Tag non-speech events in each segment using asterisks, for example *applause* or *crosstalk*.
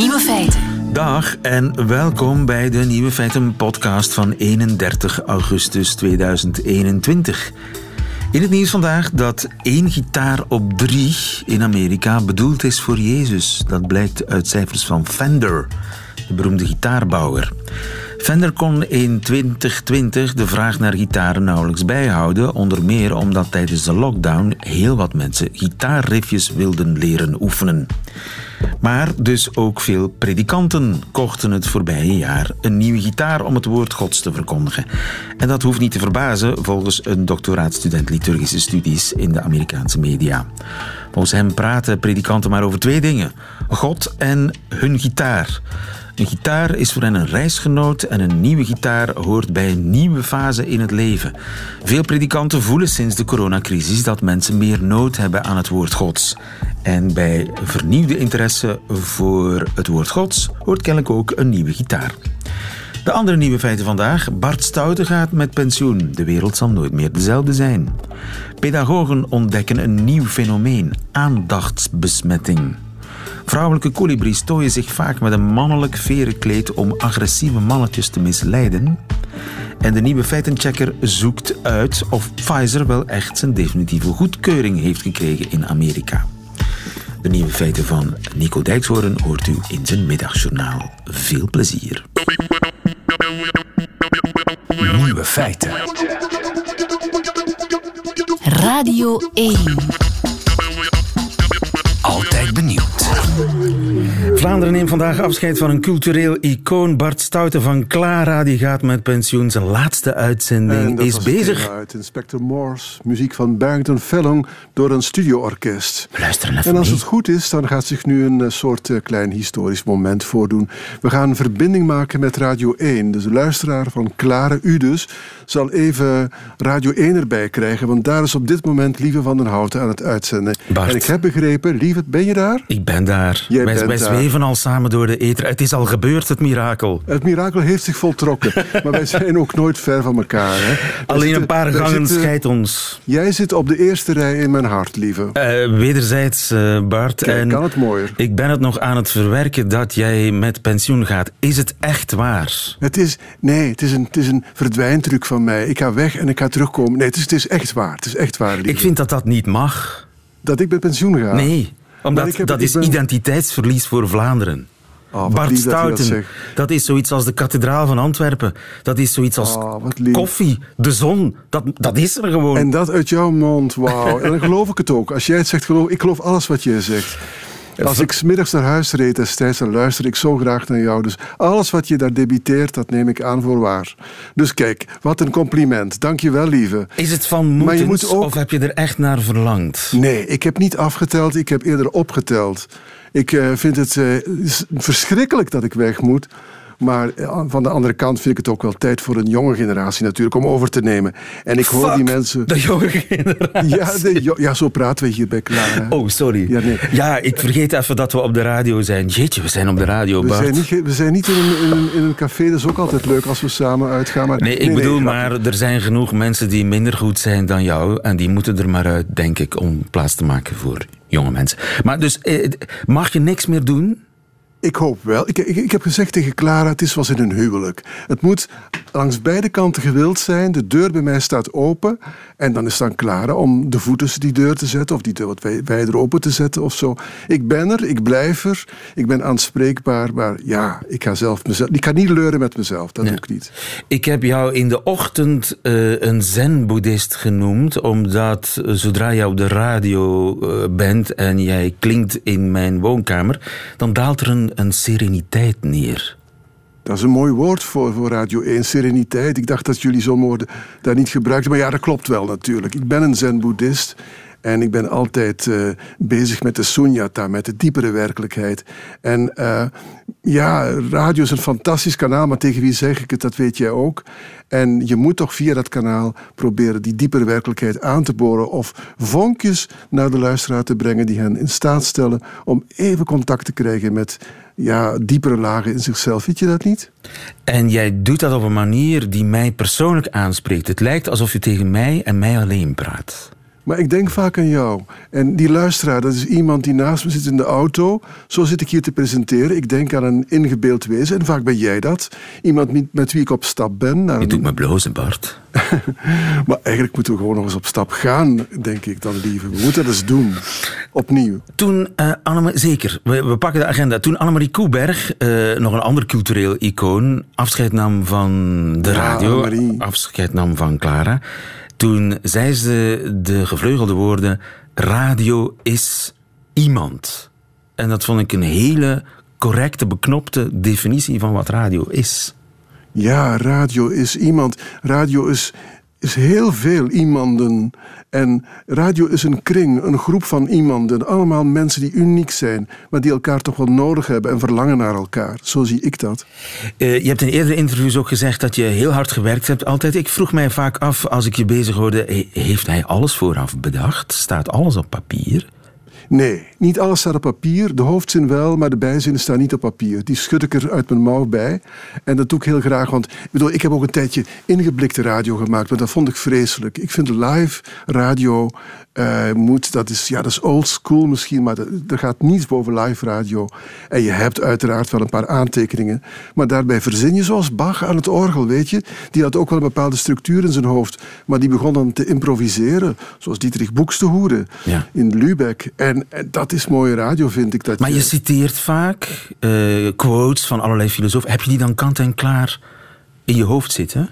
Nieuwe feiten. Dag en welkom bij de Nieuwe Feiten podcast van 31 augustus 2021. In het nieuws vandaag dat één gitaar op drie in Amerika bedoeld is voor Jezus. Dat blijkt uit cijfers van Fender, de beroemde gitaarbouwer. Fender kon in 2020 de vraag naar gitaren nauwelijks bijhouden, onder meer omdat tijdens de lockdown heel wat mensen gitaarriffjes wilden leren oefenen. Maar dus ook veel predikanten kochten het voorbije jaar een nieuwe gitaar om het woord Gods te verkondigen. En dat hoeft niet te verbazen volgens een doctoraatstudent liturgische studies in de Amerikaanse media. Volgens hem praten predikanten maar over twee dingen: God en hun gitaar. Een gitaar is voor hen een reisgenoot en een nieuwe gitaar hoort bij een nieuwe fase in het leven. Veel predikanten voelen sinds de coronacrisis dat mensen meer nood hebben aan het woord Gods. En bij vernieuwde interesse voor het woord Gods hoort kennelijk ook een nieuwe gitaar. De andere nieuwe feiten vandaag. Bart Stouten gaat met pensioen. De wereld zal nooit meer dezelfde zijn. Pedagogen ontdekken een nieuw fenomeen: aandachtsbesmetting. Vrouwelijke kolibries tooien zich vaak met een mannelijk verenkleed om agressieve mannetjes te misleiden. En de nieuwe feitenchecker zoekt uit of Pfizer wel echt zijn definitieve goedkeuring heeft gekregen in Amerika. De nieuwe feiten van Nico Dijkshoorn hoort u in zijn middagjournaal. Veel plezier. Nieuwe feiten. Radio 1. Altijd benieuwd. Vlaanderen neemt vandaag afscheid van een cultureel icoon. Bart Stouten van Clara die gaat met pensioen. Zijn laatste uitzending is bezig. Uit Inspector Morse, muziek van Barrington Fellon door een studioorkest. We luisteren even En als mee. het goed is, dan gaat zich nu een eh, soort eh, klein historisch moment voordoen. We gaan een verbinding maken met Radio 1. Dus de luisteraar van Klare, u dus, zal even Radio 1 erbij krijgen. Want daar is op dit moment Lieve van den Houten aan het uitzenden. Bart. En ik heb begrepen, Lieve, ben je daar? Ik ben daar. Jij wij daar. zweven al samen door de ether. Het is al gebeurd, het mirakel. Het mirakel heeft zich voltrokken. *laughs* maar wij zijn ook nooit ver van elkaar. Hè? Alleen zitten- een paar gangen zitten- scheidt ons. Jij zit op de eerste rij in mijn hart, lieve. Eh, wederzijds, eh, Bart. Kijk, en kan het mooier. Ik ben het nog aan het verwerken dat jij met pensioen gaat. Is het echt waar? Het is, nee, het is een, het is een verdwijntruc van mij. Ik ga weg en ik ga terugkomen. Nee, het is, het is echt waar. Het is echt waar, lieve. Ik vind dat dat niet mag. Dat ik met pensioen ga. Nee, omdat heb- dat is ben- identiteitsverlies voor Vlaanderen. Oh, Bart lief dat je dat Stouten, dat is zoiets als de kathedraal van Antwerpen. Dat is zoiets als Oh, lief. koffie, de zon. Dat, dat is er gewoon. En dat uit jouw mond, wauw. En dan geloof ik het ook. Als jij het zegt, geloof ik geloof alles wat jij zegt. Als ik 's middags naar huis reed destijds, dan luister ik zo graag naar jou. Dus alles wat je daar debiteert, dat neem ik aan voor waar. Dus kijk, wat een compliment. Dank je wel, lieve. Is het van Maar je moedens moet ook- of heb je er echt naar verlangd? Nee, ik heb niet afgeteld, ik heb eerder opgeteld. Ik eh, vind het eh, verschrikkelijk dat ik weg moet. Maar eh, van de andere kant vind ik het ook wel tijd voor een jonge generatie natuurlijk om over te nemen. En ik hoor Fuck die mensen. De jonge generatie. Ja, de jo- ja, zo praten we hier bij Clara. Oh, sorry. Ja, nee. Ja, ik vergeet even dat we op de radio zijn. Jeetje, we zijn op de radio, We zijn niet, we zijn niet in, een, in, een, in een café, dat is ook altijd leuk als we samen uitgaan. Maar, Nee, ik bedoel maar, er zijn genoeg mensen die minder goed zijn dan jou. En die moeten er maar uit, denk ik, om plaats te maken voor jonge mensen. Maar dus, eh, mag je niks meer doen? Ik hoop wel. Ik, ik, ik heb gezegd tegen Clara, het is zoals in een huwelijk. Het moet langs beide kanten gewild zijn. De deur bij mij staat open. En dan is het aan Clara om de voet tussen die deur te zetten. Of die deur wat wij- wijder open te zetten of zo. Ik ben er, ik blijf er. Ik ben aanspreekbaar. Maar ja, ik ga zelf mezelf... Ik ga niet leuren met mezelf. Dat doe ik niet. Ik heb jou in de ochtend eh, een zen-boeddhist genoemd, omdat eh, zodra je op de radio eh, bent en jij klinkt in mijn woonkamer, dan daalt er een, een sereniteit neer. Dat is een mooi woord voor, voor Radio 1, sereniteit. Ik dacht dat jullie zo'n woorden daar niet gebruikten. Maar ja, dat klopt wel natuurlijk. Ik ben een zen-boeddhist. En ik ben altijd eh, bezig met de sunyata, met de diepere werkelijkheid. En eh, ja, radio is een fantastisch kanaal, maar tegen wie zeg ik het, dat weet jij ook. En je moet toch via dat kanaal proberen die diepere werkelijkheid aan te boren of vonkjes naar de luisteraar te brengen die hen in staat stellen om even contact te krijgen met ja, diepere lagen in zichzelf. Weet je dat niet? En jij doet dat op een manier die mij persoonlijk aanspreekt. Het lijkt alsof je tegen mij en mij alleen praat. Maar ik denk vaak aan jou. En die luisteraar, dat is iemand die naast me zit in de auto. Zo zit ik hier te presenteren. Ik denk aan een ingebeeld wezen. En vaak ben jij dat. Iemand met, wie ik op stap ben. Naar Je doet me blozen, Bart. *laughs* Maar eigenlijk moeten we gewoon nog eens op stap gaan, denk ik dan liever. We moeten dat eens doen. Opnieuw. Toen eh Annemarie, zeker, we, we pakken de agenda. Toen Annemarie Koeberg, eh, nog een ander cultureel icoon, afscheid nam van de Ja, radio, Annemarie. afscheid nam van Clara. Toen zei ze de gevleugelde woorden: radio is iemand. En dat vond ik een hele correcte, beknopte definitie van wat radio is. Ja, radio is iemand. Radio is, is heel veel iemanden. En radio is een kring, een groep van iemanden. Allemaal mensen die uniek zijn, maar die elkaar toch wel nodig hebben en verlangen naar elkaar. Zo zie ik dat. Eh, je hebt in eerdere interviews ook gezegd dat je heel hard gewerkt hebt altijd. Ik vroeg mij vaak af, als ik je bezig hoorde, he- heeft hij alles vooraf bedacht? Staat alles op papier? Nee, niet alles staat op papier. De hoofdzin wel, maar de bijzinnen staan niet op papier. Die schud ik er uit mijn mouw bij. En dat doe ik heel graag, want ik, bedoel, ik heb ook een tijdje ingeblikte radio gemaakt, maar dat vond ik vreselijk. Ik vind live radio eh, moet, dat is, ja, dat is old school misschien, maar er gaat niets boven live radio. En je hebt uiteraard wel een paar aantekeningen, maar daarbij verzin je zoals Bach aan het orgel, weet je. Die had ook wel een bepaalde structuur in zijn hoofd, maar die begon dan te improviseren, zoals Dietrich Boekstehoede Ja. in Lübeck. En, en dat is mooie radio, vind ik. Dat Maar je citeert vaak eh, quotes van allerlei filosofen. Heb je die dan kant en klaar in je hoofd zitten?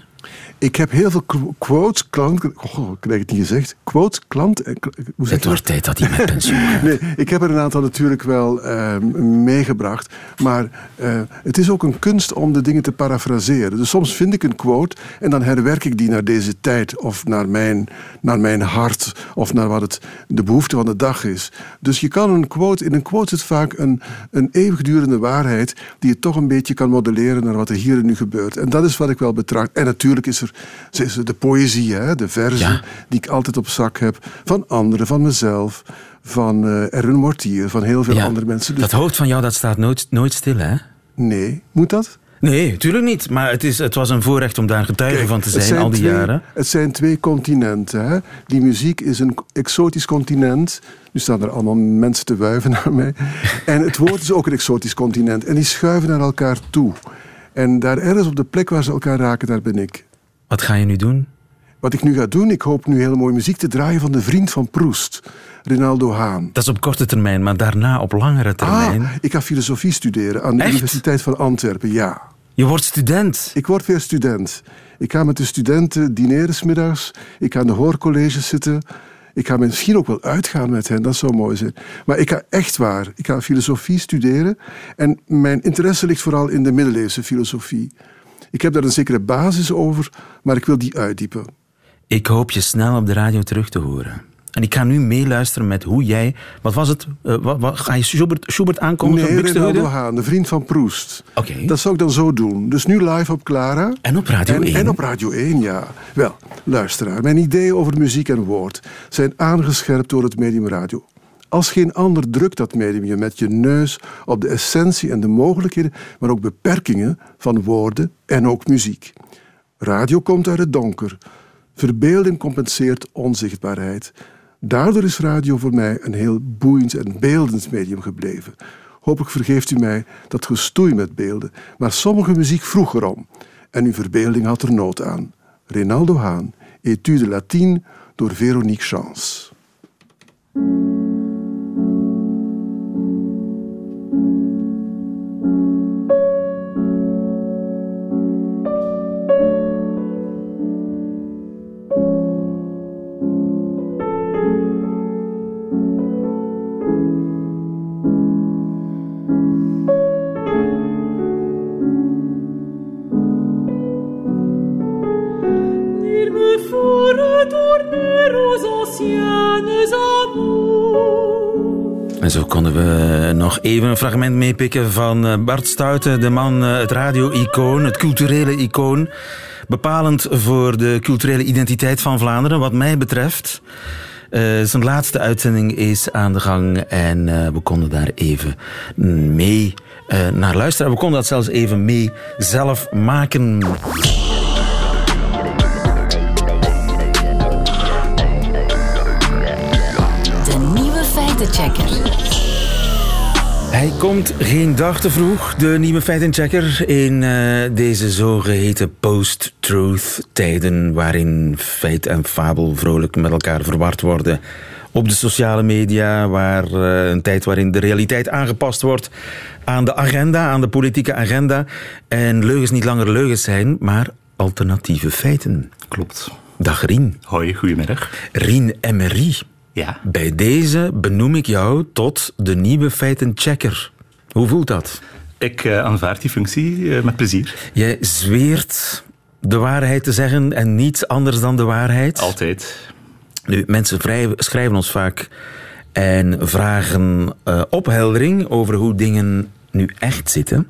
Ik heb heel veel qu- quotes, klank... Oh, ik krijg het niet gezegd. Quotes, klant... eh, kl- Hoe zeg Het wordt tijd dat hij met pensioen *laughs* gaat. Nee, ik heb er een aantal natuurlijk wel eh, meegebracht. Maar eh, het is ook een kunst om de dingen te parafraseren. Dus soms vind ik een quote en dan herwerk ik die naar deze tijd. Of naar mijn, naar mijn hart. Of naar wat het, de behoefte van de dag is. Dus je kan een quote... In een quote zit vaak een, een eeuwigdurende waarheid... die je toch een beetje kan modelleren naar wat er hier en nu gebeurt. En dat is wat ik wel betracht. En natuurlijk is er is er de poëzie, hè, de verzen... Ja. die ik altijd op zak heb. Van anderen, van mezelf van eh Erwin Mortier, van heel veel Ja, andere mensen. Dus Dat hoofd van jou dat staat nooit, nooit stil, hè? nee, moet dat? Nee, natuurlijk niet. Maar het, is, het was een voorrecht om daar getuige Kijk, van te zijn al die twee, jaren. Het zijn twee continenten. Hè? Die muziek is een exotisch continent. Nu staan er allemaal mensen te wuiven *laughs* naar mij. En het woord is ook een exotisch continent. En die schuiven naar elkaar toe. En daar ergens op de plek waar ze elkaar raken, daar ben ik. Wat ga je nu doen? Wat ik nu ga doen, ik hoop nu hele mooie muziek te draaien van de vriend van Proest, Rinaldo Haan. Dat is op korte termijn, maar daarna op langere termijn. Ah, ik ga filosofie studeren aan de Echt? Universiteit van Antwerpen, ja. Je wordt student. Ik word weer student. Ik ga met de studenten dineren 's middags. Ik ga in de hoorcolleges zitten. Ik ga misschien ook wel uitgaan met hen, dat zou mooi zijn. Maar ik ga echt waar, ik ga filosofie studeren. En mijn interesse ligt vooral in de middeleeuwse filosofie. Ik heb daar een zekere basis over, maar ik wil die uitdiepen. Ik hoop je snel op de radio terug te horen. En ik ga nu meeluisteren met hoe jij... Wat was het? Eh, wat, wat- ga je Schubert, Schubert aankondigen? Nee? Rinaldo Haan, de vriend van Proest. Oké. Dat zou ik dan zo doen. Dus nu live op Clara. En op Radio en, 1. En op Radio 1, ja. Wel, luisteraar, mijn ideeën over muziek en woord zijn aangescherpt door het medium radio. Als geen ander drukt dat medium je met je neus op de essentie en de mogelijkheden, maar ook beperkingen van woorden en ook muziek. Radio komt uit het donker. Verbeelding compenseert onzichtbaarheid. Daardoor is radio voor mij een heel boeiend en beeldend medium gebleven. Hopelijk vergeeft u mij dat gestoei met beelden, maar sommige muziek vroeg erom. En uw verbeelding had er nood aan. Rinaldo Haan, Etude Latine door Veronique Chance. Fragment meepikken van eh, Bart Stouten, de man, eh, het radio-icoon, het culturele icoon. Bepalend voor de culturele identiteit van Vlaanderen, wat mij betreft. Eh, zijn laatste uitzending is aan de gang en we konden daar even mee naar luisteren. We konden dat zelfs even mee zelf maken. Feitenchecker. Hij komt geen dag te vroeg, de nieuwe feitenchecker, in eh, deze zogeheten post-truth tijden waarin feit en fabel vrolijk met elkaar verward worden. Op de sociale media, waar, eh, een tijd waarin de realiteit aangepast wordt aan de agenda, aan de politieke agenda. En leugens niet langer leugens zijn, maar alternatieve feiten. Klopt. Dag Rien. Hoi, goedemiddag. Rien Emery. Ja. Bij deze benoem ik jou tot de nieuwe feitenchecker. Hoe voelt dat? Ik eh, aanvaard die functie eh, met plezier. Jij zweert de waarheid te zeggen en niets anders dan de waarheid. Altijd. Nu, mensen vrij- schrijven ons vaak en vragen eh, opheldering over hoe dingen nu echt zitten.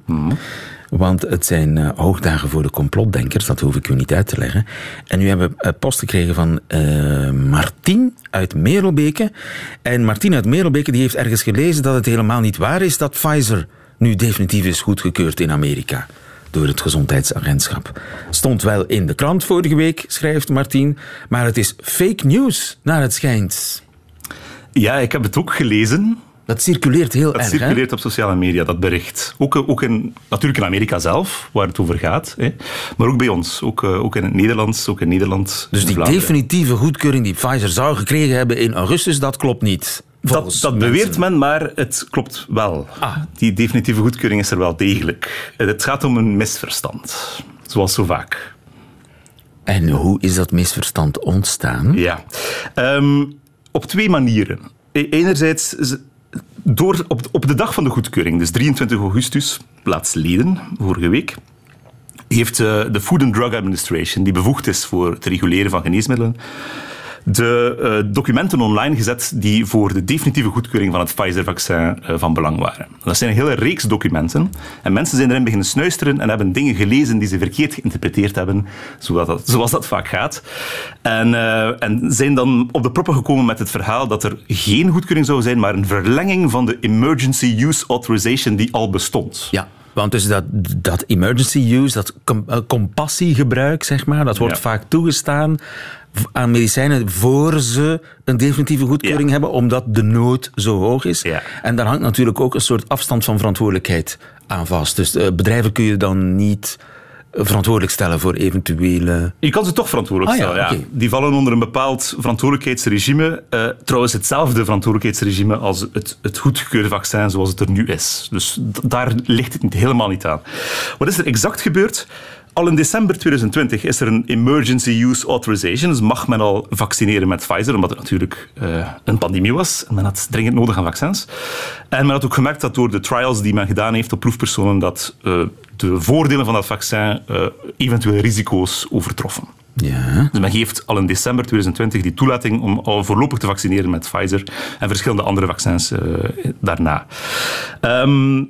Want het zijn eh, hoogdagen voor de complotdenkers, dat hoef ik u niet uit te leggen. En nu hebben we eh, post gekregen van eh Martien uit Merelbeke. En Martien uit Merelbeke die heeft ergens gelezen dat het helemaal niet waar is dat Pfizer nu definitief is goedgekeurd in Amerika door het gezondheidsagentschap. Stond wel in de krant vorige week, schrijft Martien, maar het is fake news, naar het schijnt. Ja, ik heb het ook gelezen. Dat circuleert heel Dat erg, hè? circuleert op sociale media, dat bericht. Ook, ook in, natuurlijk in Amerika zelf, waar het over gaat. Hè. Maar ook bij ons. Ook, eh, ook in het Nederlands. Ook in Nederland. Dus die Vlaanderen. definitieve goedkeuring die Pfizer zou gekregen hebben in augustus, dat klopt niet. Dat, dat beweert men, maar het klopt wel. Ah. Die definitieve goedkeuring is er wel degelijk. Het gaat om een misverstand. Zoals zo vaak. En hoe is dat misverstand ontstaan? Ja. Ehm, op twee manieren. E- Enerzijds door, op, op de dag van de goedkeuring, dus 23 augustus, laatsleden, vorige week, heeft eh, de Food and Drug Administration, die bevoegd is voor het reguleren van geneesmiddelen, de eh, documenten online gezet die voor de definitieve goedkeuring van het Pfizer-vaccin eh, van belang waren. Dat zijn een hele reeks documenten. En mensen zijn erin beginnen snuisteren en hebben dingen gelezen die ze verkeerd geïnterpreteerd hebben, zoals dat, zoals dat vaak gaat. En, eh, en zijn dan op de proppen gekomen met het verhaal dat er geen goedkeuring zou zijn, maar een verlenging van de Emergency Use Authorization die al bestond. Ja, want dus dat, dat emergency use, dat com- compassiegebruik, zeg maar, dat wordt Ja. vaak toegestaan aan medicijnen voor ze een definitieve goedkeuring Ja. hebben, omdat de nood zo hoog is. Ja. En daar hangt natuurlijk ook een soort afstand van verantwoordelijkheid aan vast. Dus eh, bedrijven kun je dan niet eh, verantwoordelijk stellen voor eventuele... Je kan ze toch verantwoordelijk Ah ja, stellen. Ja. Die vallen onder een bepaald verantwoordelijkheidsregime. Eh, trouwens, hetzelfde verantwoordelijkheidsregime als het, het goedgekeurde vaccin zoals het er nu is. Dus daar ligt het niet, helemaal niet aan. Wat is er exact gebeurd? Al in december 2020 is er een emergency use authorization. Dus mag men al vaccineren met Pfizer, omdat het natuurlijk eh, een pandemie was. En men had dringend nodig aan vaccins. En men had ook gemerkt dat door de trials die men gedaan heeft op proefpersonen, dat eh, de voordelen van dat vaccin eh, eventuele risico's overtroffen. Ja. Dus men geeft al in december 2020 die toelating om al voorlopig te vaccineren met Pfizer en verschillende andere vaccins daarna. Ehm,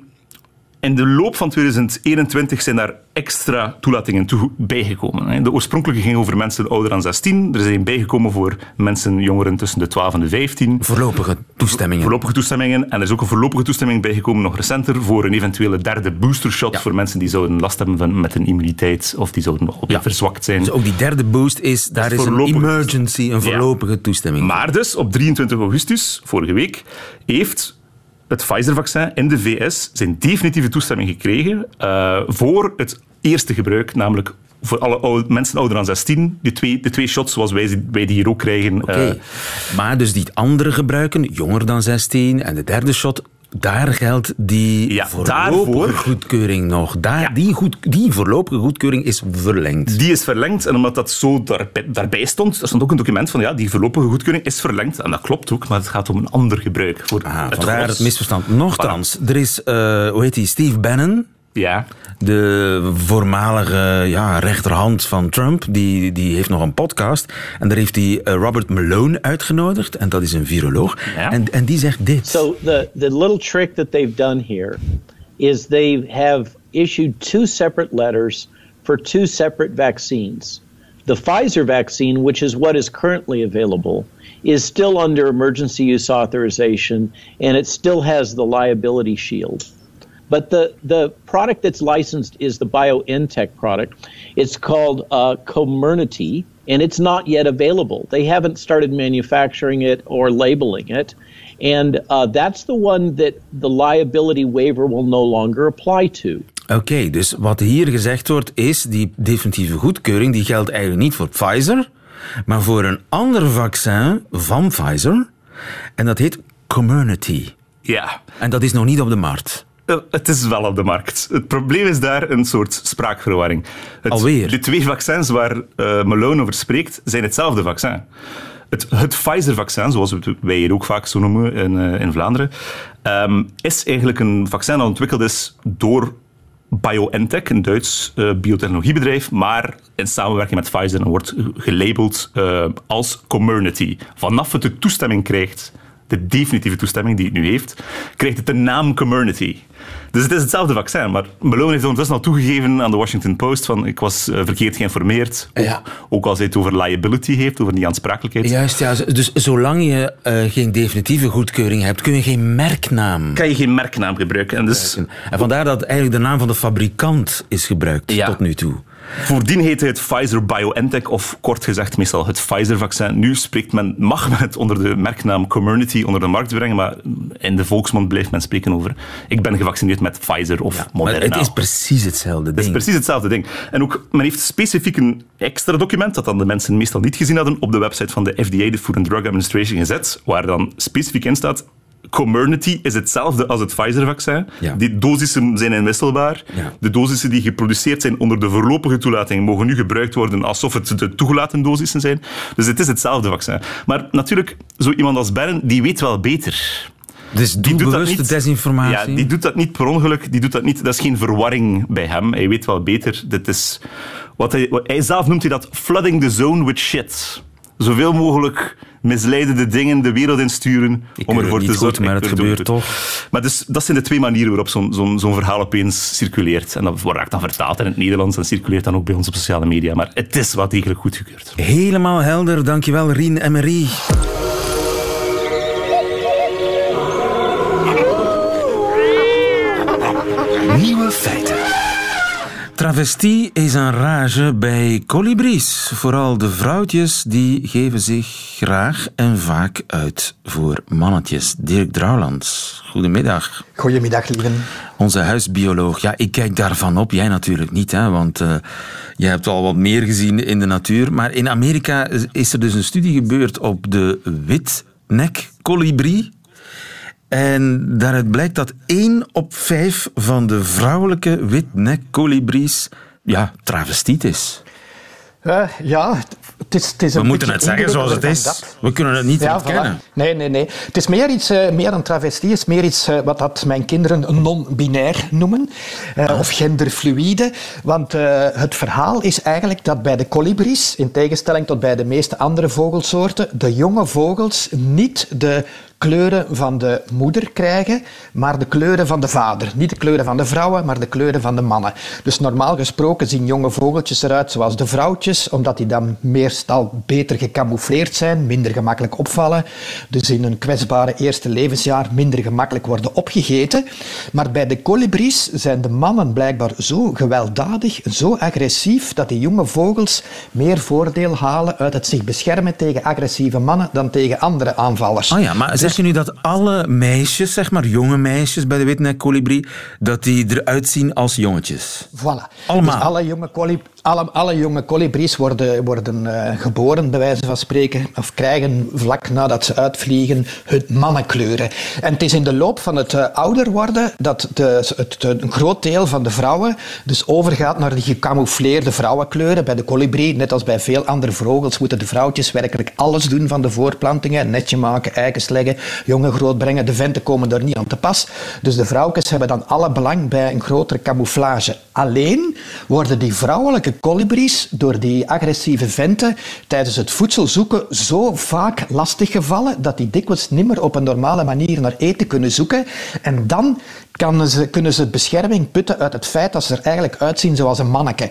in de loop van 2021 zijn daar extra toelatingen toe bijgekomen. De oorspronkelijke ging over mensen ouder dan 16. Er zijn bijgekomen voor mensen jongeren tussen de 12 en de 15. Voorlopige toestemmingen. Voorlopige toestemmingen. En er is ook een voorlopige toestemming bijgekomen, nog recenter, voor een eventuele derde boostershot Ja. voor mensen die zouden last hebben van, met een immuniteit of die zouden nog Ja. verzwakt zijn. Dus ook die derde boost is, daar is een emergency, een voorlopige toestemming. Maar dus op 23 augustus, vorige week, heeft het Pfizer-vaccin in de VS zijn definitieve toestemming gekregen eh, voor het eerste gebruik, namelijk voor alle oude, mensen ouder dan 16, de twee, de twee shots zoals wij, wij die hier ook krijgen. Oké. eh, maar dus die andere gebruiken, jonger dan 16, en de derde shot, daar geldt die Ja, voorlopige daarvoor- goedkeuring nog. Daar, Ja. die, goed, die voorlopige goedkeuring is verlengd. Die is verlengd en omdat dat zo daarbij, daarbij stond, er stond ook een document van ja, die voorlopige goedkeuring is verlengd. En dat klopt ook, maar het gaat om een ander gebruik. Voor Ah, het vandaar gros. het misverstand. Nochtans, er is, eh, hoe heet die, Steve Bannon, Ja, de voormalige ja, rechterhand van Trump, die, die heeft nog een podcast. En daar heeft hij eh, Robert Malone uitgenodigd, en dat is een viroloog. Ja. En, en die zegt dit. So the the little trick that they've done here is they have issued two separate letters for two separate vaccines. The Pfizer vaccine, which is what is currently available, is still under emergency use authorization and it still has the liability shield. But the, the product that's licensed is the BioNTech product. It's called uh, Comirnaty, and it's not yet available. They haven't started manufacturing it or labeling it. And uh, that's the one that the liability waiver will no longer apply to. Oké, dus wat hier gezegd wordt is, die definitieve goedkeuring die geldt eigenlijk niet voor Pfizer, maar voor een ander vaccin van Pfizer. En dat heet Community. Ja. En dat is nog niet op de markt. Het is wel op de markt. Het probleem is daar een soort spraakverwarring. Het, Alweer? De twee vaccins waar uh, Malone over spreekt, zijn hetzelfde vaccin. Het, het Pfizer-vaccin, zoals wij hier ook vaak zo noemen in, uh, in Vlaanderen, um, is eigenlijk een vaccin dat ontwikkeld is door BioNTech, een Duits uh, biotechnologiebedrijf, maar in samenwerking met Pfizer wordt gelabeld uh, als Community. Vanaf het de toestemming krijgt, de definitieve toestemming die het nu heeft, krijgt het de naam Community. Dus het is hetzelfde vaccin, maar Malone heeft ondertussen al toegegeven aan de Washington Post van ik was uh, verkeerd geïnformeerd. Ook, Ja. ook als hij het over liability heeft, over die aansprakelijkheid. Juist, ja. Dus zolang je uh, geen definitieve goedkeuring hebt, kun je geen merknaam. Kan je geen merknaam gebruiken. En, dus, en vandaar dat eigenlijk de naam van de fabrikant is gebruikt Ja. tot nu toe. Voordien heette het Pfizer BioNTech, of kort gezegd meestal het Pfizer-vaccin. Nu spreekt men, mag men het onder de merknaam Community onder de markt brengen, maar in de volksmond blijft men spreken over ik ben gevaccineerd met Pfizer of Maar Moderna. het is precies hetzelfde Het is ding. precies hetzelfde ding. En ook, men heeft specifiek een extra document, dat dan de mensen meestal niet gezien hadden, op de website van de FDA, de Food and Drug Administration, gezet, waar dan specifiek in staat Community is hetzelfde als het Pfizer-vaccin. Ja. Die dosissen zijn inwisselbaar. Ja. De dosissen die geproduceerd zijn onder de voorlopige toelating mogen nu gebruikt worden alsof het de toegelaten dosissen zijn. Dus het is hetzelfde vaccin. Maar natuurlijk, zo iemand als Bern, die weet wel beter. Dus Die doet dat niet. desinformatie. Ja, die doet dat niet per ongeluk. Die doet dat niet. Dat is geen verwarring bij hem. Hij weet wel beter. Dit is wat hij, wat hij zelf noemt hij dat flooding the zone with shit. Zoveel mogelijk misleidende dingen de wereld insturen Ik om keur ervoor te zorgen. maar het gebeurt toch. Maar dus, dat zijn de twee manieren waarop zo'n zo'n zo'n verhaal opeens circuleert. En dat wordt dan vertaald in het Nederlands en circuleert dan ook bij ons op sociale media. Maar het is wel degelijk goedgekeurd. Helemaal helder, dankjewel Rien en Marie. Travestie is een rage bij kolibries. Vooral de vrouwtjes die geven zich graag en vaak uit voor mannetjes. Dirk Drouwlands, goedemiddag. Goedemiddag, lieven. Onze huisbioloog. Ja, ik kijk daarvan op. Jij natuurlijk niet, hè, want uh, jij hebt al wat meer gezien in de natuur. Maar in Amerika is er dus een studie gebeurd op de witnek-kolibrie. En daaruit blijkt dat één op vijf van de vrouwelijke witnek-kolibries ja, travestiet is. Uh, ja, het is, het is We moeten het zeggen zoals het is. Dat. We kunnen het niet ja, ontkennen. Voilà. Nee, nee, nee. Het is meer, iets, uh, meer een travestie. Het is meer iets uh, wat dat mijn kinderen non-binair noemen. Ah. Of genderfluïde. Want het verhaal is eigenlijk dat bij de kolibries, in tegenstelling tot bij de meeste andere vogelsoorten, de jonge vogels niet de kleuren van de moeder krijgen, maar de kleuren van de vader. Niet de kleuren van de vrouwen, maar de kleuren van de mannen. Dus normaal gesproken zien jonge vogeltjes eruit zoals de vrouwtjes, omdat die dan meestal beter gecamoufleerd zijn, minder gemakkelijk opvallen, dus in hun kwetsbare eerste levensjaar minder gemakkelijk worden opgegeten. Maar bij de kolibries zijn de mannen blijkbaar zo gewelddadig, zo agressief, dat die jonge vogels meer voordeel halen uit het zich beschermen tegen agressieve mannen dan tegen andere aanvallers. Oh ja, maar zeg je nu dat alle meisjes, zeg maar jonge meisjes bij de witnek-kolibrie, dat die eruit zien als jongetjes? Voilà. Allemaal? Dus alle jonge, kolib alle, alle jonge kolibries worden, worden uh, geboren, bij wijze van spreken, of krijgen vlak nadat ze uitvliegen hun mannenkleuren. En het is in de loop van het uh, ouder worden dat de, het, een groot deel van de vrouwen dus overgaat naar die gecamoufleerde vrouwenkleuren. Bij de kolibrie, net als bij veel andere vogels, moeten de vrouwtjes werkelijk alles doen van de voorplantingen. Netje maken, eikens leggen, jongen grootbrengen. De venten komen daar niet aan te pas. Dus de vrouwtjes hebben dan alle belang bij een grotere camouflage. Alleen worden die vrouwelijke kolibries door die agressieve venten tijdens het voedsel zoeken zo vaak lastiggevallen dat die dikwijls niet meer op een normale manier naar eten kunnen zoeken. En dan ze, kunnen ze bescherming putten uit het feit dat ze er eigenlijk uitzien zoals een manneke.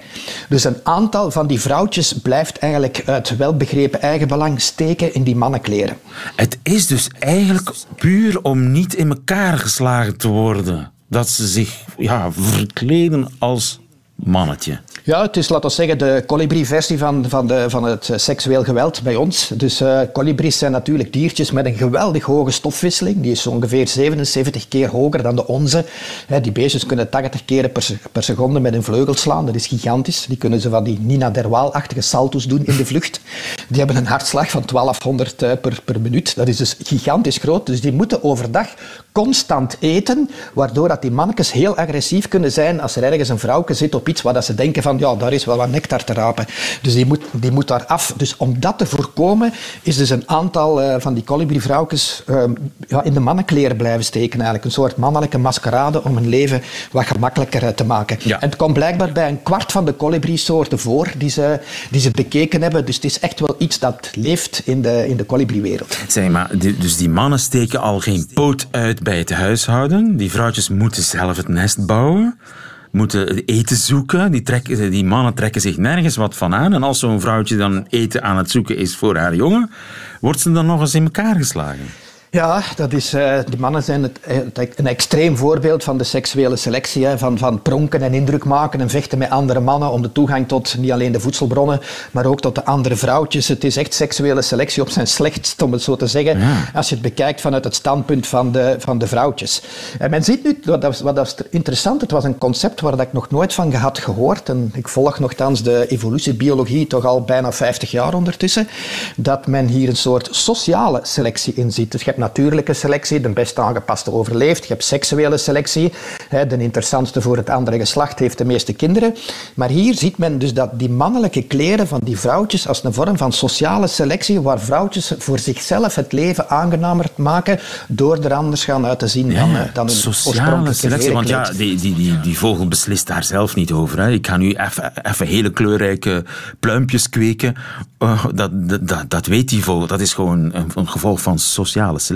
Dus een aantal van die vrouwtjes blijft eigenlijk uit welbegrepen eigenbelang steken in die mannenkleren. Het is dus eigenlijk puur om niet in elkaar geslagen te worden. Dat ze zich ja, verkleden als mannetje. Ja, het is, laten we zeggen, de colibri-versie van, van, de, van het seksueel geweld bij ons. Dus uh, colibris zijn natuurlijk diertjes met een geweldig hoge stofwisseling. Die is ongeveer 77 keer hoger dan de onze. die beestjes kunnen 80 keer per, per seconde met hun vleugel slaan. Dat is gigantisch. Die kunnen ze van die Nina Derwaal-achtige salto's doen in de vlucht. Die hebben een hartslag van 1200 eh, per, per minuut. Dat is dus gigantisch groot. Dus die moeten overdag constant eten, waardoor dat die mannetjes heel agressief kunnen zijn als er ergens een vrouwke zit op iets waar dat ze denken van ja, daar is wel wat nectar te rapen. Dus die moet, die moet daar af. Dus om dat te voorkomen, is dus een aantal uh, van die colibri-vrouwtjes uh, ja, in de mannenkleren blijven steken eigenlijk. Een soort mannelijke maskerade om hun leven wat gemakkelijker uh, te maken. Ja. En het komt blijkbaar bij een kwart van de colibri-soorten voor die ze, die ze bekeken hebben. Dus het is echt wel iets dat leeft in de, in de colibri-wereld. Zeg maar, dus die mannen steken al geen poot uit bij het huishouden. Die vrouwtjes moeten zelf het nest bouwen moeten eten zoeken. Die, die mannen trekken zich nergens wat van aan. En als zo'n vrouwtje dan eten aan het zoeken is voor haar jongen, wordt ze dan nog eens in elkaar geslagen. Ja, dat is, uh, die mannen zijn het, een extreem voorbeeld van de seksuele selectie. Hè, van, van pronken en indruk maken en vechten met andere mannen om de toegang tot niet alleen de voedselbronnen, maar ook tot de andere vrouwtjes. Het is echt seksuele selectie op zijn slechtst, om het zo te zeggen, Ja. als je het bekijkt vanuit het standpunt van de, van de vrouwtjes. En men ziet nu, wat, dat- wat is interessant, het was een concept waar dat ik nog nooit van had gehoord. En ik volg nogthans de evolutiebiologie toch al bijna 50 jaar ondertussen. Dat men hier een soort sociale selectie in ziet. Dus je hebt natuurlijke selectie, de best aangepaste overleeft. Je hebt seksuele selectie, hè, de interessantste voor het andere geslacht heeft de meeste kinderen. Maar hier ziet men dus dat die mannelijke kleren van die vrouwtjes als een vorm van sociale selectie, waar vrouwtjes voor zichzelf het leven aangenamer maken door er anders gaan uit te zien dan, eh, dan sociale selectie. Want ja, die, die, die, die vogel beslist daar zelf niet over. Hè. Ik ga nu even- even hele kleurrijke pluimpjes kweken. Uh, dat, dat, dat, dat weet die vogel. Dat is gewoon een, een gevolg van sociale selectie.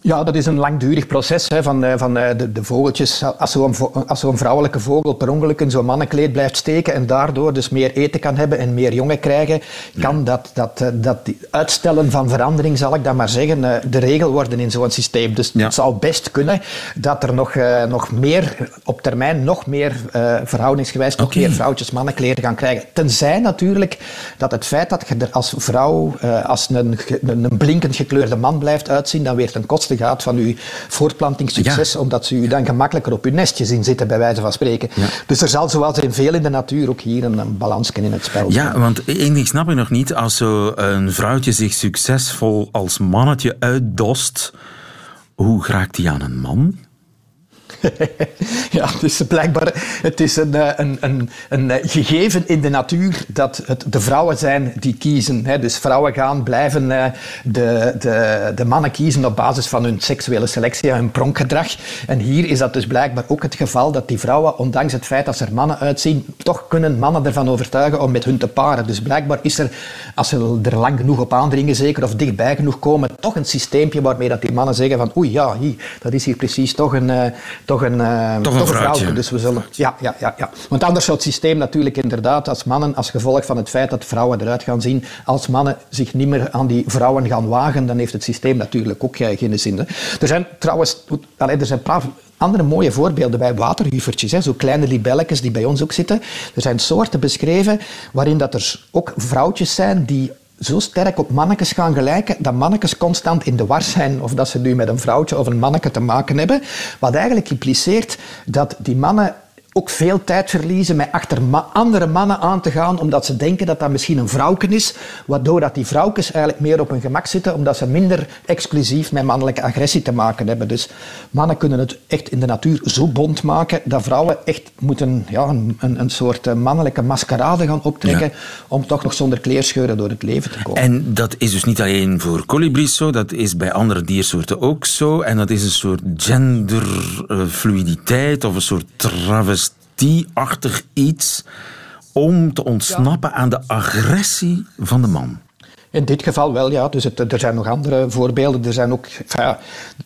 Ja, dat is een langdurig proces hè, van, eh, van eh, de, de vogeltjes. Als zo'n zo'n vrouwelijke vogel per ongeluk in zo'n mannenkleed blijft steken en daardoor dus meer eten kan hebben en meer jongen krijgen, kan dat, dat, eh, dat die uitstellen van verandering, zal ik dat maar zeggen, de regel worden in zo'n systeem. Dus Ja. het zou best kunnen dat er nog, nog meer, op termijn nog meer verhoudingsgewijs, nog Oké. meer vrouwtjes mannenkleren gaan krijgen. Tenzij natuurlijk dat het feit dat je er als vrouw, als een, een, een blinkend gekleurde man blijft uitzien, dan weer ten koste gaat van je voortplantingssucces, omdat ze u dan gemakkelijker op uw nestje zien zitten, bij wijze van spreken. Dus er zal zoals in veel in de natuur ook hier een, een balans in het spel zijn. Ja, want één ding snap ik nog niet. Als zo een vrouwtje zich succesvol als mannetje uitdost, hoe raakt die aan een man? *laughs* Ja, dus blijkbaar het is een, eh, een, een, een eh, gegeven in de natuur dat het de vrouwen zijn die kiezen. Hè. Dus vrouwen gaan blijven eh, de, de, de mannen kiezen op basis van hun seksuele selectie en hun pronkgedrag. En hier is dat dus blijkbaar ook het geval dat die vrouwen, ondanks het feit dat ze er mannen uitzien, toch kunnen mannen ervan overtuigen om met hun te paren. Dus blijkbaar is er, als ze er lang genoeg op aandringen zeker, of dichtbij genoeg komen, toch een systeempje waarmee dat die mannen zeggen van oei ja, hier, dat is hier precies toch een, toch een, eh, Toch een vrouwtje. Dus we zullen, ja, ja, ja, ja. Want anders zou het systeem natuurlijk inderdaad als mannen, als gevolg van het feit dat vrouwen eruit gaan zien, als mannen zich niet meer aan die vrouwen gaan wagen, dan heeft het systeem natuurlijk ook geen zin. Hè. Er zijn trouwens, allee, er zijn andere mooie voorbeelden bij waterhuivertjes, hè, zo kleine libelletjes die bij ons ook zitten. Er zijn soorten beschreven waarin dat er ook vrouwtjes zijn die zo sterk op mannetjes gaan gelijken dat mannetjes constant in de war zijn of dat ze nu met een vrouwtje of een manneke te maken hebben. Wat eigenlijk impliceert dat die mannen ook veel tijd verliezen met achter ma- andere mannen aan te gaan, omdat ze denken dat dat misschien een vrouwken is, waardoor dat die vrouwtjes eigenlijk meer op hun gemak zitten, omdat ze minder exclusief met mannelijke agressie te maken hebben. Dus mannen kunnen het echt in de natuur zo bond maken dat vrouwen echt moeten ja, een, een, een soort eh, mannelijke maskerade gaan optrekken Ja. om toch nog zonder kleerscheuren door het leven te komen. En dat is dus niet alleen voor kolibries zo, dat is bij andere diersoorten ook zo. En dat is een soort genderfluiditeit of een soort travestieachtig iets om te ontsnappen aan de agressie van de man. In dit geval wel, ja. Dus er zijn nog andere voorbeelden. Er zijn ook, ja,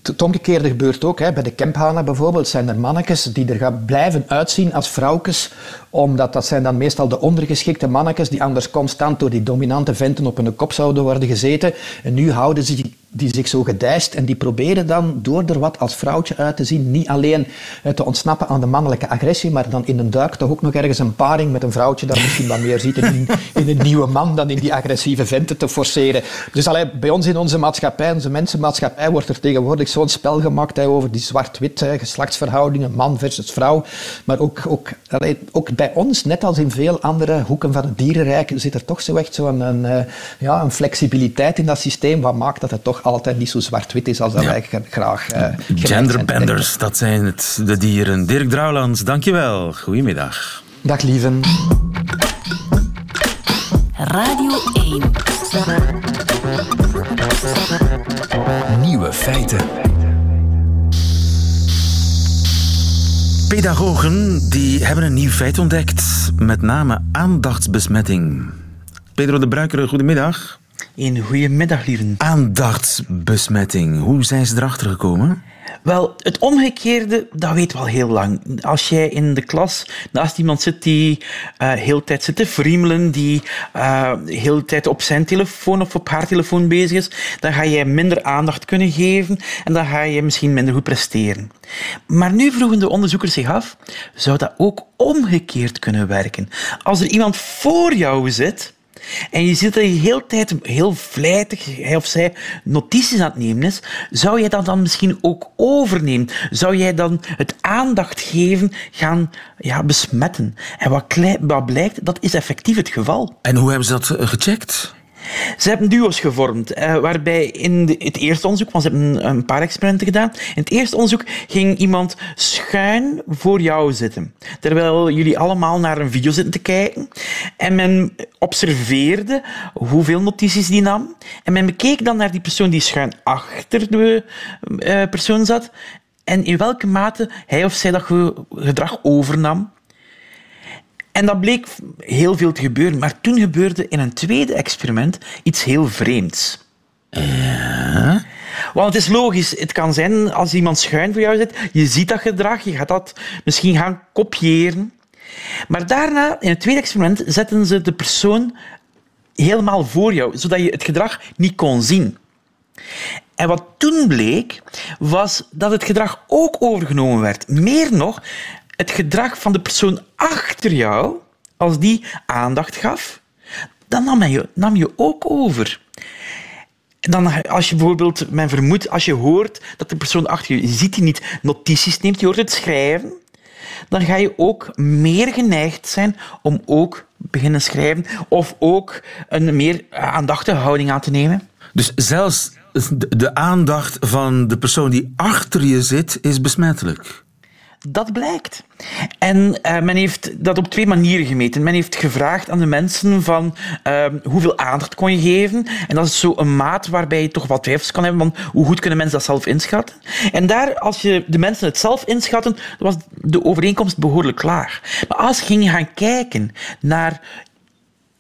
het omgekeerde gebeurt ook. Hè. Bij de kemphanen bijvoorbeeld zijn er mannetjes die er gaan blijven uitzien als vrouwtjes, omdat dat zijn dan meestal de ondergeschikte mannetjes die anders constant door die dominante venten op hun kop zouden worden gezeten. En nu houden ze die zich zo gedijst en die proberen dan door er wat als vrouwtje uit te zien, niet alleen eh, te ontsnappen aan de mannelijke agressie, maar dan in een duik toch ook nog ergens een paring met een vrouwtje dat misschien wat meer ziet in, in een nieuwe man dan in die agressieve venten te forceren. Dus allee, bij ons in onze maatschappij, onze mensenmaatschappij, wordt er tegenwoordig zo'n spel gemaakt over die zwart-wit geslachtsverhoudingen, man versus vrouw. Maar ook, ook, ook bij ons, net als in veel andere hoeken van het dierenrijk, zit er toch zo echt zo'n een, een, ja, een flexibiliteit in dat systeem wat maakt dat het toch altijd niet zo zwart-wit is als dat wij graag... Uh, Genderbenders, dat zijn het, de dieren. Dirk Drouwlands, dankjewel. Goedemiddag. Dag lieven. Radio 1. Nieuwe feiten. Pedagogen die hebben een nieuw feit ontdekt, met name aandachtsbesmetting. Pedro de Bruikere, goedemiddag. Een goedemiddag, lieven. Aandachtsbesmetting, hoe zijn ze erachter gekomen? Wel, het omgekeerde, dat weet wel heel lang. Als jij in de klas naast iemand zit die uh, heel tijd zit te friemelen, die uh, heel de tijd op zijn telefoon of op haar telefoon bezig is, dan ga jij minder aandacht kunnen geven en dan ga je misschien minder goed presteren. Maar nu vroegen de onderzoekers zich af, zou dat ook omgekeerd kunnen werken? Als er iemand voor jou zit en je ziet dat je heel tijd heel vlijtig, hij of zij, notities aan het nemen is, zou jij dat dan misschien ook overnemen? Zou jij dan het aandacht geven gaan ja, besmetten? En wat, blijkt, dat is effectief het geval. En hoe hebben ze dat eh, gecheckt? Ze hebben duo's gevormd, eh, waarbij in het eerste onderzoek, want ze hebben een paar experimenten gedaan, in het eerste onderzoek ging iemand schuin voor jou zitten, terwijl jullie allemaal naar een video zitten te kijken. En men observeerde hoeveel notities die nam. En men bekeek dan naar die persoon die schuin achter de uh, persoon zat en in welke mate hij of zij dat gedrag overnam. En dat bleek heel veel te gebeuren. Maar toen gebeurde in een tweede experiment iets heel vreemds. Ja. Want het is logisch. Het kan zijn als iemand schuin voor jou zit, je ziet dat gedrag, je gaat dat misschien gaan kopiëren. Maar daarna, in het tweede experiment, zetten ze de persoon helemaal voor jou, zodat je het gedrag niet kon zien. En wat toen bleek, was dat het gedrag ook overgenomen werd. Meer nog, het gedrag van de persoon achter jou, als die aandacht gaf, dan nam je, nam je ook over. Dan, als je bijvoorbeeld, men vermoedt, als je hoort dat de persoon achter je, ziet die niet notities neemt, je hoort het schrijven, dan ga je ook meer geneigd zijn om ook beginnen schrijven of ook een meer aandachtige houding aan te nemen. Dus zelfs de aandacht van de persoon die achter je zit is besmettelijk? Dat blijkt. En uh, men heeft dat op twee manieren gemeten. Men heeft gevraagd aan de mensen van uh, hoeveel aandacht kon je geven. En dat is zo een maat waarbij je toch wat twijfels kan hebben van hoe goed kunnen mensen dat zelf inschatten. En daar, als je de mensen het zelf inschatten, was de overeenkomst behoorlijk laag. Maar als je ging gaan kijken naar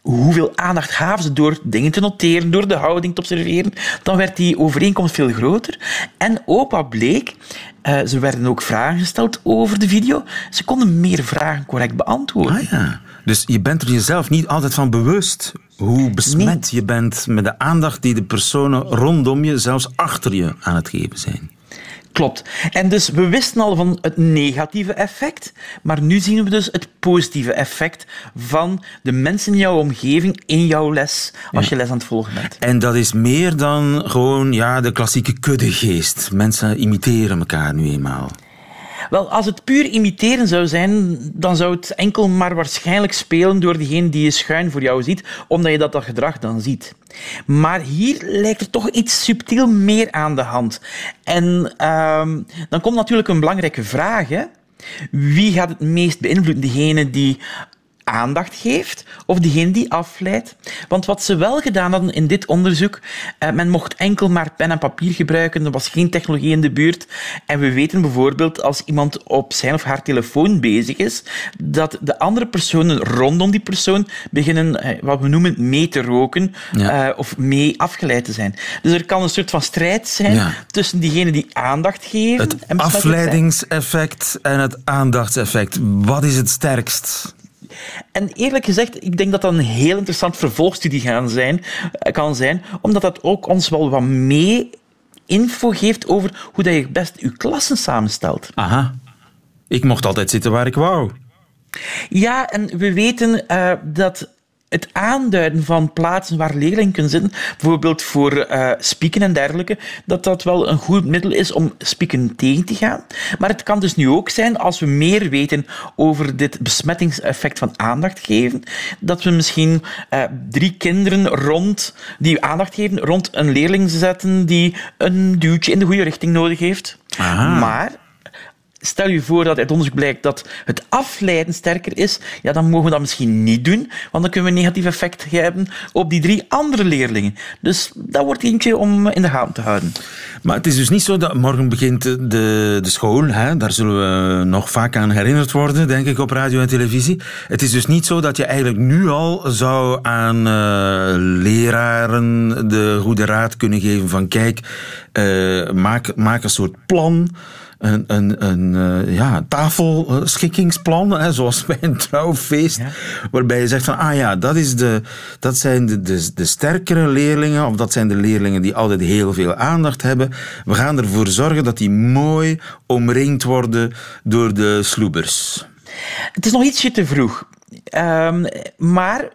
hoeveel aandacht gaven ze door dingen te noteren, door de houding te observeren, dan werd die overeenkomst veel groter. En ook wat bleek, uh, ze werden ook vragen gesteld over de video. Ze konden meer vragen correct beantwoorden. Ah, ja. Dus je bent er jezelf niet altijd van bewust hoe besmet je bent met de aandacht die de personen rondom je, zelfs achter je, aan het geven zijn. Klopt. En dus we wisten al van het negatieve effect, maar nu zien we dus het positieve effect van de mensen in jouw omgeving in jouw les, als je les aan het volgen bent. En dat is meer dan gewoon ja, de klassieke kuddegeest. Mensen imiteren elkaar nu eenmaal. Wel, als het puur imiteren zou zijn, dan zou het enkel maar waarschijnlijk spelen door degene die je schuin voor jou ziet, omdat je dat, dat gedrag dan ziet. Maar hier lijkt er toch iets subtiel meer aan de hand. En ehm, dan komt natuurlijk een belangrijke vraag. Hè? Wie gaat het meest beïnvloeden? Degene die aandacht geeft of degene die afleidt. Want wat ze wel gedaan hadden in dit onderzoek, eh, men mocht enkel maar pen en papier gebruiken, er was geen technologie in de buurt. En we weten bijvoorbeeld als iemand op zijn of haar telefoon bezig is, dat de andere personen rondom die persoon beginnen eh, wat we noemen mee te roken eh, of mee afgeleid te zijn. Dus er kan een soort van strijd zijn tussen diegenen die aandacht geven. Het en afleidingseffect en het aandachtseffect. Wat is het sterkst? En eerlijk gezegd, ik denk dat dat een heel interessant vervolgstudie gaan zijn, kan zijn, omdat dat ook ons wel wat mee info geeft over hoe dat je best je klassen samenstelt. Aha. Ik mocht altijd zitten waar ik wou. Ja, en we weten uh, dat het aanduiden van plaatsen waar leerlingen kunnen zitten, bijvoorbeeld voor uh, spieken en dergelijke, dat dat wel een goed middel is om spieken tegen te gaan. Maar het kan dus nu ook zijn, als we meer weten over dit besmettingseffect van aandacht geven, dat we misschien uh, drie kinderen rond, die aandacht geven rond een leerling zetten die een duwtje in de goede richting nodig heeft. Aha. Maar stel je voor dat uit onderzoek blijkt dat het afleiden sterker is, ja, dan mogen we dat misschien niet doen, want dan kunnen we een negatief effect hebben op die drie andere leerlingen. Dus dat wordt eentje om in de gaten te houden. Maar het is dus niet zo dat morgen begint de, de school, hè? daar zullen we nog vaak aan herinnerd worden, denk ik, op radio en televisie. Het is dus niet zo dat je eigenlijk nu al zou aan uh, leraren de goede raad kunnen geven van kijk, uh, maak, maak een soort plan een, een, een uh, ja, tafelschikkingsplan, hè, zoals bij een trouwfeest, ja. waarbij je zegt van, ah ja, dat, is de, dat zijn de, de, de sterkere leerlingen, of dat zijn de leerlingen die altijd heel veel aandacht hebben. We gaan ervoor zorgen dat die mooi omringd worden door de sloebers. Het is nog ietsje te vroeg. Um, maar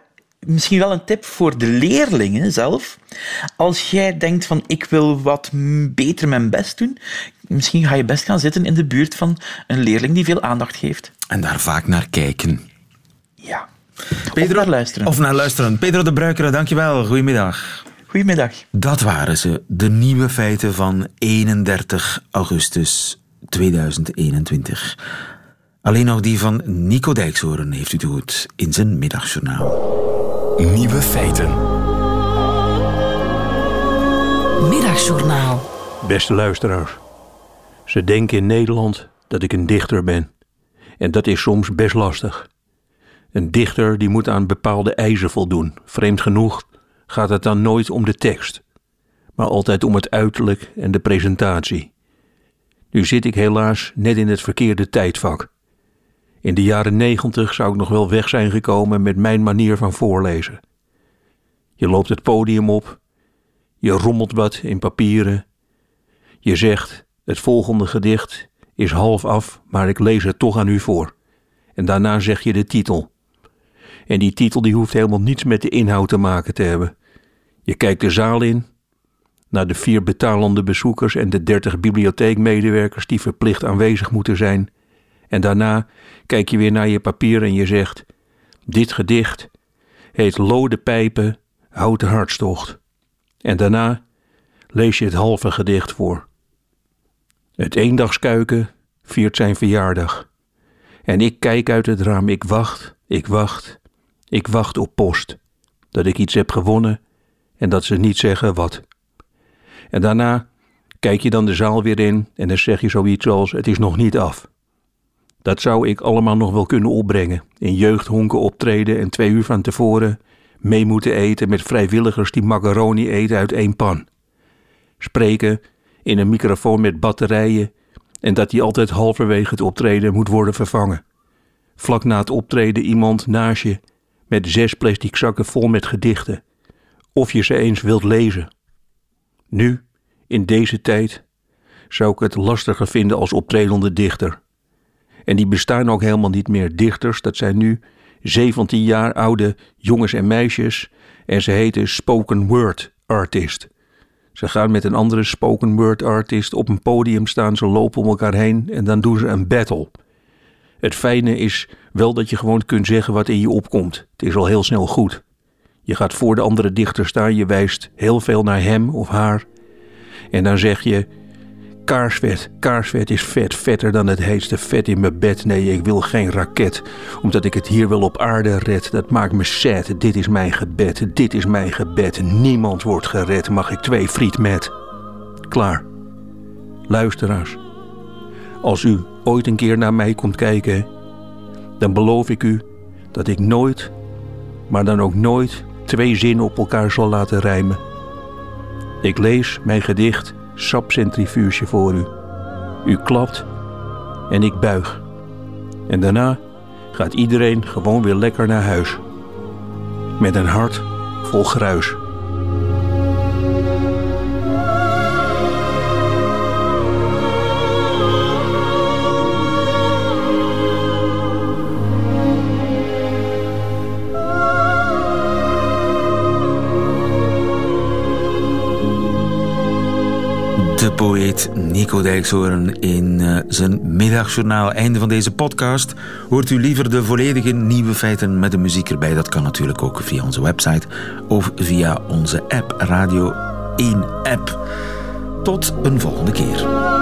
misschien wel een tip voor de leerlingen zelf. Als jij denkt van ik wil wat beter mijn best doen, misschien ga je best gaan zitten in de buurt van een leerling die veel aandacht geeft. En daar vaak naar kijken. Ja. Pedro, of naar luisteren. Of naar luisteren. Pedro de Bruikere, dankjewel. Goedemiddag. Goedemiddag. Dat waren ze, de nieuwe feiten van 31 augustus 2021. Alleen nog die van Nico Dijkshoorn heeft u te goed in zijn middagjournaal. Nieuwe feiten. Middagjournaal. Beste luisteraars. Ze denken in Nederland dat ik een dichter ben. En dat is soms best lastig. Een dichter die moet aan bepaalde eisen voldoen. Vreemd genoeg gaat het dan nooit om de tekst, maar altijd om het uiterlijk en de presentatie. Nu zit ik helaas net in het verkeerde tijdvak. In de jaren negentig zou ik nog wel weg zijn gekomen met mijn manier van voorlezen. Je loopt het podium op, je rommelt wat in papieren, je zegt: Het volgende gedicht is half af, maar ik lees het toch aan u voor. En daarna zeg je de titel. En die titel die hoeft helemaal niets met de inhoud te maken te hebben. Je kijkt de zaal in, naar de vier betalende bezoekers en de dertig bibliotheekmedewerkers die verplicht aanwezig moeten zijn. En daarna kijk je weer naar je papier en je zegt: Dit gedicht heet Lode Pijpen, Houten Hartstocht. En daarna lees je het halve gedicht voor. Het eendagskuiken viert zijn verjaardag. En ik kijk uit het raam, ik wacht, ik wacht, ik wacht op post. Dat ik iets heb gewonnen en dat ze niet zeggen wat. En daarna kijk je dan de zaal weer in en dan zeg je zoiets als: Het is nog niet af. Dat zou ik allemaal nog wel kunnen opbrengen. In jeugdhonken optreden en twee uur van tevoren mee moeten eten met vrijwilligers die macaroni eten uit één pan. Spreken in een microfoon met batterijen en dat die altijd halverwege het optreden moet worden vervangen. Vlak na het optreden iemand naast je met zes plastic zakken vol met gedichten. Of je ze eens wilt lezen. Nu, in deze tijd, zou ik het lastiger vinden als optredende dichter. En die bestaan ook helemaal niet meer. Dichters, dat zijn nu 17 jaar oude jongens en meisjes. En ze heten spoken word artist. Ze gaan met een andere spoken word artist op een podium staan, ze lopen om elkaar heen en dan doen ze een battle. Het fijne is wel dat je gewoon kunt zeggen wat in je opkomt. Het is al heel snel goed. Je gaat voor de andere dichter staan, je wijst heel veel naar hem of haar. En dan zeg je: Kaarsvet, kaarsvet is vet, vetter dan het heetste vet in mijn bed. Nee, ik wil geen raket, omdat ik het hier wel op aarde red. Dat maakt me sad, dit is mijn gebed, dit is mijn gebed. Niemand wordt gered, mag ik twee friet met. Klaar. Luisteraars, als u ooit een keer naar mij komt kijken, dan beloof ik u dat ik nooit, maar dan ook nooit, twee zinnen op elkaar zal laten rijmen. Ik lees mijn gedicht sapcentrifuge voor u. U klapt en ik buig. En daarna gaat iedereen gewoon weer lekker naar huis. Met een hart vol gruis. Nico Dijkshoorn in uh, zijn middagjournaal. Einde van deze podcast. Hoort u liever de volledige nieuwe feiten met de muziek erbij? Dat kan natuurlijk ook via onze website of via onze app, Radio 1 app. Tot een volgende keer.